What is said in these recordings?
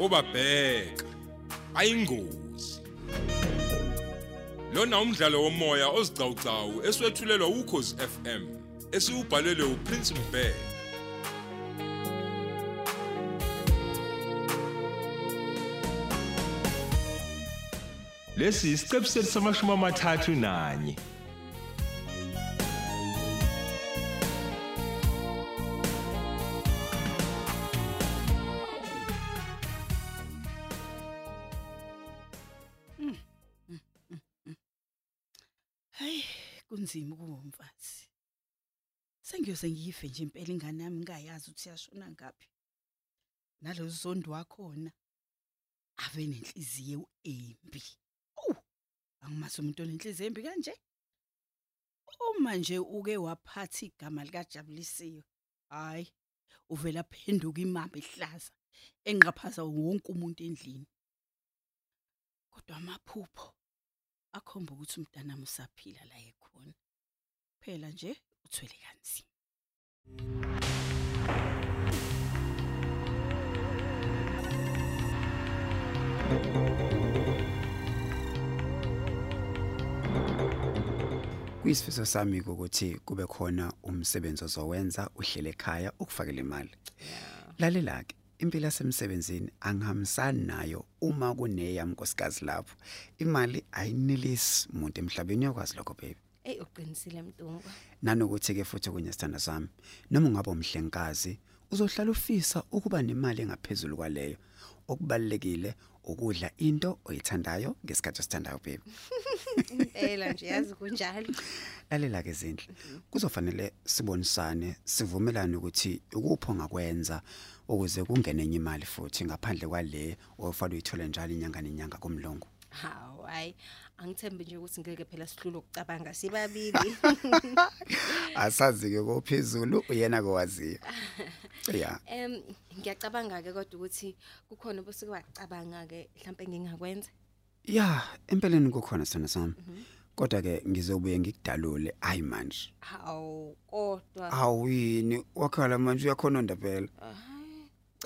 obabheka. Ayingozi. Lona umdlalo womoya ozicawucawu eswetshulelwa ukhozi FM esiubhalelwe uPrince Mbeki lesi isiqebu sethu samashumi amathathu nanye Hayi kunzima kuwumfazi. Sengiyoze ngiyife nje impela ingane yami ngayazi ukuthi yashona ngaphi. Nalozo zondo wakhona ave nenhliziyo embi. Oh, angimazi umuntu onenhliziyo embi kanje. Uma nje uke waphatha igama lika Jabulisiwe. Hayi, uvela phenduka imamba ehlaza enqaphaza wonke umuntu endlini. Kodwa amaphupho akhomba ukuthi umntanami usaphila la ekhona. Phela nje uthwele kanzima. Kuyisifiso sami ukuthi kube khona umsebenzi ozowenza uhlele ekhaya ukufakela imali. Lalela ke impilo yasemsebenzini angihambisani nayo uma kuneyami nkosikazi lapho. Imali ayinelisi umuntu emhlabeni uyakwazi lokho baby. Ey uqinisile mntungu. Nanokuthi ke futhi kunye sithanda sami. Noma ungabe umhlengazi uzohlala ufisa ukuba nemali engaphezulu kwaleyo. Okubalekile ukudla into oyithandayo ngesikhathi osithandayo baby. Impela nje yazi kunjalo. Lalela ke zindle kuzofanele sibonisane sivumelane ukuthi ukupho ngakwenza ukuze kungene enye imali futhi ngaphandle kwale ofanele uyithole njalo inyanga nenyanga kumlungu. Hawu hayi angithembe nje ukuthi ngeke phela sihlule ukucabanga sibabili. asazi ke kophezulu uyena kowaziyo ya. Em ngiyacabanga ke kodwa ukuthi kukhona bese kwacabanga ke mhlawumbe ngingakwenza. ya empeleni kukhona sona sami. Kodwa ke ngizobuye ngikudalule hayi manje. Hawu kodwa. Awuyini wakhala manje uyakhononda phela. Hayi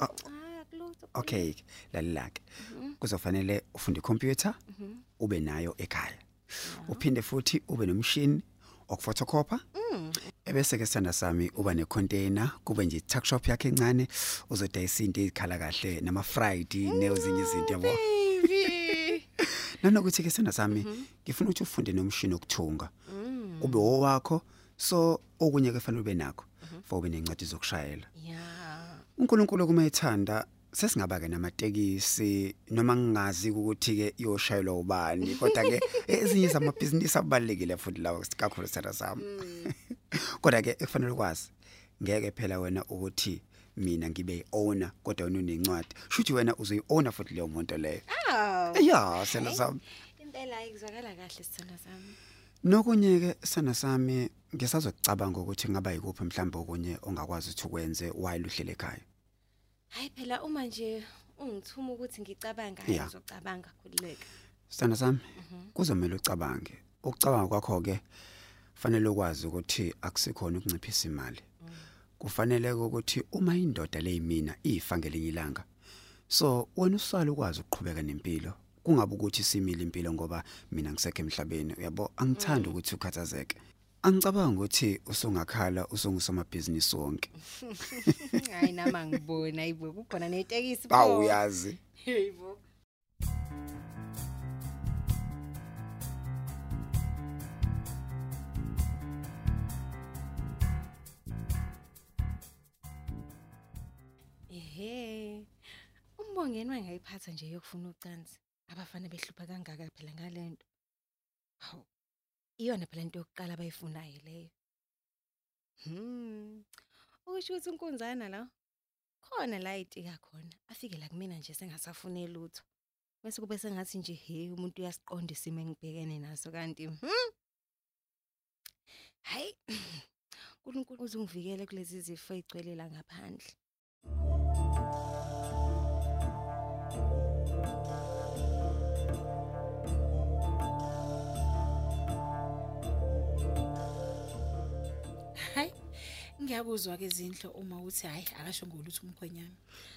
Ah. hayi akulutho. okay lalela ke kuzofanele ufunde icomputer ube nayo ekhaya. Uphinde futhi ube nomshini okuphotocopy ebese ke sithanda sami uba necontainer kube nje tuck shop yakhe encane uzodayisa into ezikhala kahle nama friday nezinye izinto yabo. Baby. Nanokuthi ke sithanda sami ngifuna ukuthi ufunde nomshini okuthunga ube owakho so okunye ke fanele ube nakho for ube nencwadi zokushayela. Ya. uNkulunkulu kuma ethanda sesingaba ke namatekisi noma ngingazi ukuthi ke iyoshayelwa ubani kodwa ke ezinye zamabhizinisi abalekile futhi lawo kakhulu sithanda sami kodwa ke ekufanele ukwazi ngeke phela wena ukuthi mina ngibe owner kodwa wena unencwadi shuthi wena uzoyiowner futhi leyo muntu leyo Hawu. ya sena sami Impela ayikuzwakala kahle sithanda sami. nokunye ke sana sami ngisazokucabanga ukuthi ngaba yikuphi mhlawumbe okunye ongakwazi ukuthi ukwenze while uhlele ekhaya Hayi phela uma nje ungithuma ukuthi ngicabanga Ya. ngizocabanga khulileka. Sithanda sami kuzomela ucabange. Ukucabanga kwakho ke fanele ukwazi ukuthi akusikhona ukunciphisa imali. Kufanele ukuthi uma indoda leyimina ifa ngelinye ilanga. So wena usala ukwazi ukuqhubeka nempilo. Kungabe ukuthi simile impilo ngoba mina ngisekho emhlabeni uyabo angithandi ukuthi ukhathazeke. Angicabanga ukuthi usungakhala usungusomabhizinisi wonke. Hayi nama ngibona ayibo kukhona netekisi. Awu uyazi. Hayibo. Umbongeni wangayiphatha nje yokufuna ucansi. Abafana behlupha kangaka phela ngalento. Hawu. Iyona phela into yokuqala abayifunayo leyo. Hmm. Ukusho ukuthi unkunzana la. Khona la itika khona. Afike la kumina nje sengasafune lutho. Bese kube sengathi nje he umuntu uyasiqonda isimo engibhekene naso kanti hmm. Hayi. uNkulunkulu uzungivikele kulezi zifo ezigcwele la ngaphandle. Ngiyabuzwa ke izindlo uma uthi hayi akasho ngolutho umkhwenyana.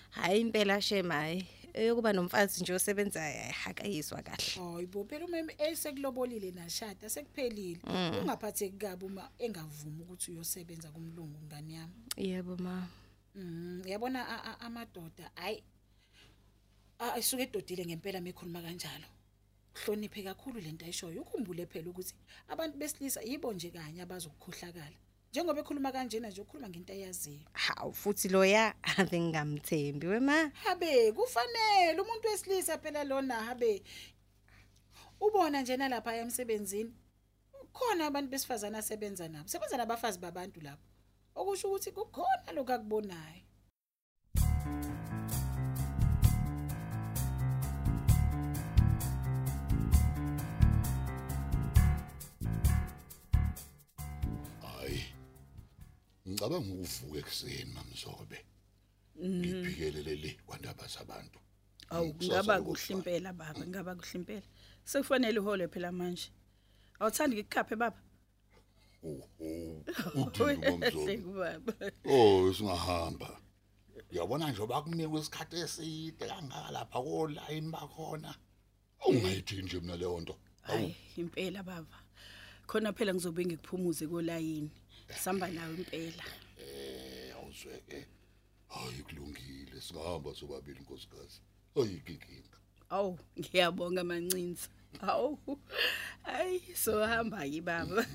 Hayi impela shema hayi eyokuba nomfazi nje osebenza ayihakayiswa kahle. Hayibo phela uma esekulobolile nashada sekuphelile. Ungaphatheki kabi uma engavumi ukuthi uyosebenza kumlungu ngani yami. Yebo ma Mhm uyabona a- a- amadoda hayi a- asuke edodile ngempela mekhuluma kanjalo. Hloniphe kakhulu lento ayishoyo. Ukhumbule phela ukuthi abantu besilisa yibo nje kanye abazokukhohlakala. Njengoba ekhuluma kanjena nje ukhuluma ngento ayaziyo hawu futhi loya ave ngingamthembi wema habe kufanele umuntu wesilisa phela lona habe. Ubona nje nalapha emsebenzini khona abantu besifazana asebenza nabo sebenza nabafazi babantu lapho. Okusho ukuthi kukhona lokho akubonayo. Ngicabanga ukuvuka ekuseni mamzobe. Ngiphikelele le kwandaba zabantu. Awu ngaba kuhle impela baba ngaba kuhle impela sekufanele uhole phela manje. Awuthandi ngikukhaphe baba? Oh singahamba. Uyabona nje bakunika isikhathi eside kangaka lapha kolayini bakhona. Ungayithi nje mina leyo nto. Hayi impela baba. Khona phela ngizobe ngikuphumuze kolayini. Samba nawe impela. Eh awuzweke hayi kulungile. Singahamba sobabili nkosikazi. Ayikinkinga awu ngiyabonga mancinza awu hayi so hamba ke baba.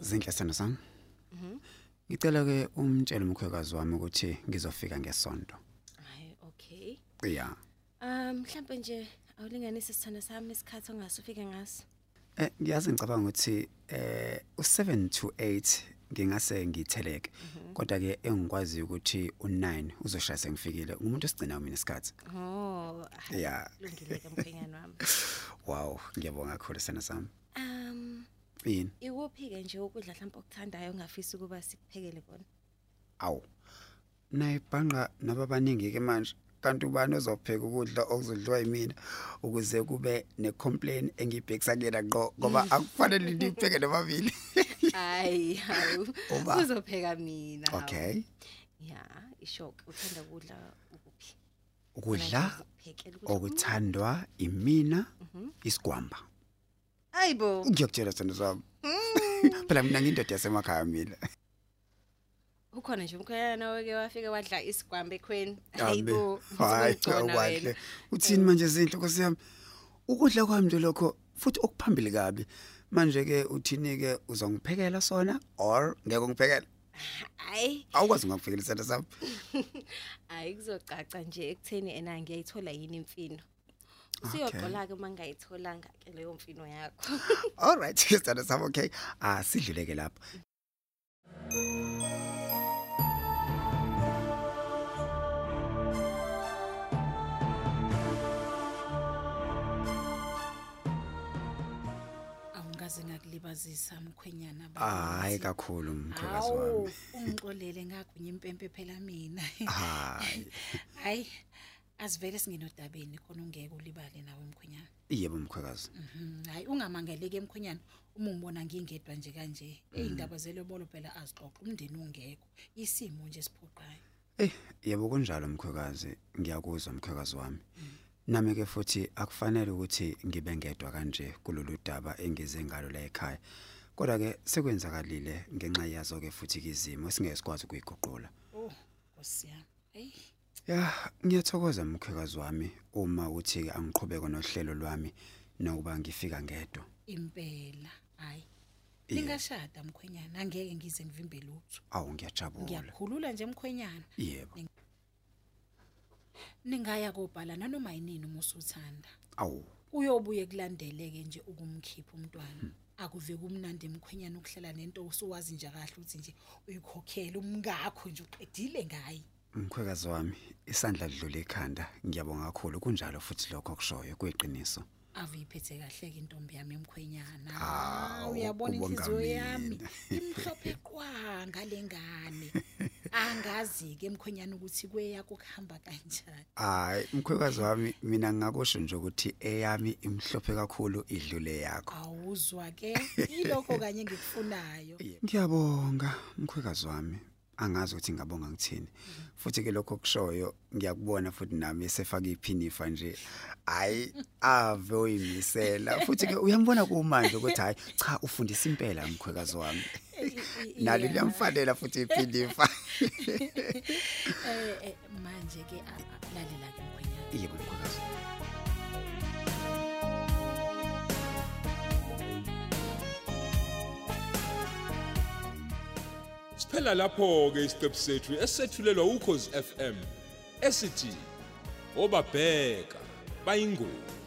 Zinhle sena sami. Ngicela ke umtshele umkhwekazi wami ukuthi ngizofika ngesonto. hayi okay Yeah. um mhlambe nje awulinganise sithanda sami isikhathi ongasufike ngaso Eh ngiyazi ngicabanga ukuthi eh u7 to 8 ngingase ngitheleke. Kodwa ke engikwazi ukuthi u9 uzoshaya sengifikile. Umuntu osigcina mina isikhathi. oh hayi, Yeah. kulungile ke mkhwenyana wami Wow, ngiyabonga kakhulu sena sami. um Yini? ikuphi ke nje ukudla mhlawumbe okuthandayo ongafisa ukuba sikuphekele kona Awu. Naye bhanqa nababaningi ke manje. Kanti ubani ozopheka ukudla okuzodliwa yimina ukuze kube necomplain engibhekisa kuyena ngqo ngoba akufanele nipheke nobabili. hayi hawu Uba. uzopheka mina hawu. Okay. ya ishoke uthanda ukudla ukuphi Ukudla Ngikuphekele ukudla okuthandwa imina isigwamba. Ayibo Ngiyakutshela sona sami. Phela mina ngindoda yasemakhaya mina. ukhona nje umkhwenyana nawe ke wafike wadla isigwambe ekhweni Hayi. Hayi Awukahle. Uthini manje izinto Nkosi yami? Ukudla kwami nje lokho futhi okuphambili kabi. Manje ke uthini ke uzongiphekela sona or ngeke ungiphekele? hayi Awukwazi ungakuphekela sona sami. hayi kuzocaca nje ekutheni ena ngiyayithola yini imfino Okay. siyoqola ke mangayitholanga ke leyo mfino yakho All right, sona sami okay. Ah sidluleke lapho. awungaze ngakulibazisa mkhwenyana Hayi kakhulu mkhwekazi Awu, wami. ungixolele ngagwinya impempe phela mina Hayi. hayi asivele singenodabeni khona ungeke ulibale nawe mkhwenyana Yebo mkhwekazi. Mhm, hayi ungamangeleki emkhwenyana. Uma ungibona ngingedwa nje kanje eyindaba zelobolo phela azixoxa umndeni ungekho. Isimo nje siphoqayo Eh, yebo kunjalo mkhwekazi, ngiyakuzwa mkhwekazi wami. Nami ke futhi akufanele ukuthi ngibe ngedwa kanje kulolu daba engize ngalo la ekhaya. Kodwa ke sekwenzakalile ngenxa yazo ke futhi izimo esingeke sikwazi ukuyiguqula. oh nkosi yami hey Ya, ngiyathokoza mkhwekazi wami uma uthi ke angiqhubeke nohlelo lwami nokuba ngifika ngedwa. impela hayi Yebo. ningashada mkhwenyana angeke ngize ngivimbe lutho Awu ngiyajabula. ngiyakhulula nje mkhwenyana Yebo. ningaya kobhala nanoma yinini uma usuthanda Awu. uyobuye kulandeleke nje ukumkhipha umntwana akuve kumnandi emkhwenyana ukuhlala nento usuwazi nje kahle ukuthi nje uyikhokhela umngakho nje uqedile ngayi Mkhwekazi wami, isandla kudlula ekhanda. Ngiyabonga kakhulu. Kunjalo futhi lokho kushoyo kuyqiniso. avuyiphethe kahle ke intombi yami emkhwenyana Hawu, uyabona kubonga inhliziyo yami mina. imhlophe qwa ngale ngane angazi ke emkhwenyana ukuthi kweya kuhamba kanjani. Hayi mkhwekazi wami mina ngakusho nje ukuthi eyami imhlophe kakhulu idlule yakho. Awuzwa ke ilokho kanye ngikufunayo ngiyabonga mkhwekazi wami. Angazi ukuthi ngabonga ngithini. Futhi ke lokho kushoyo ngiyakubona futhi nami esefaka iphinifa nje hayi ave uyimisela. Futhi ke uyambona kumanje ukuthi hayi cha ufundisa impela mkhwekazi wami. Nalo liyamfanela futhi iphinifa. Eh eh, manje ke a- a- lalela ke mkhwenyana. Yebo mkhwekazi Siphela lapho ke isiqephu sethu esethulelwa ukhozi FM esithi obabheka bayingozi.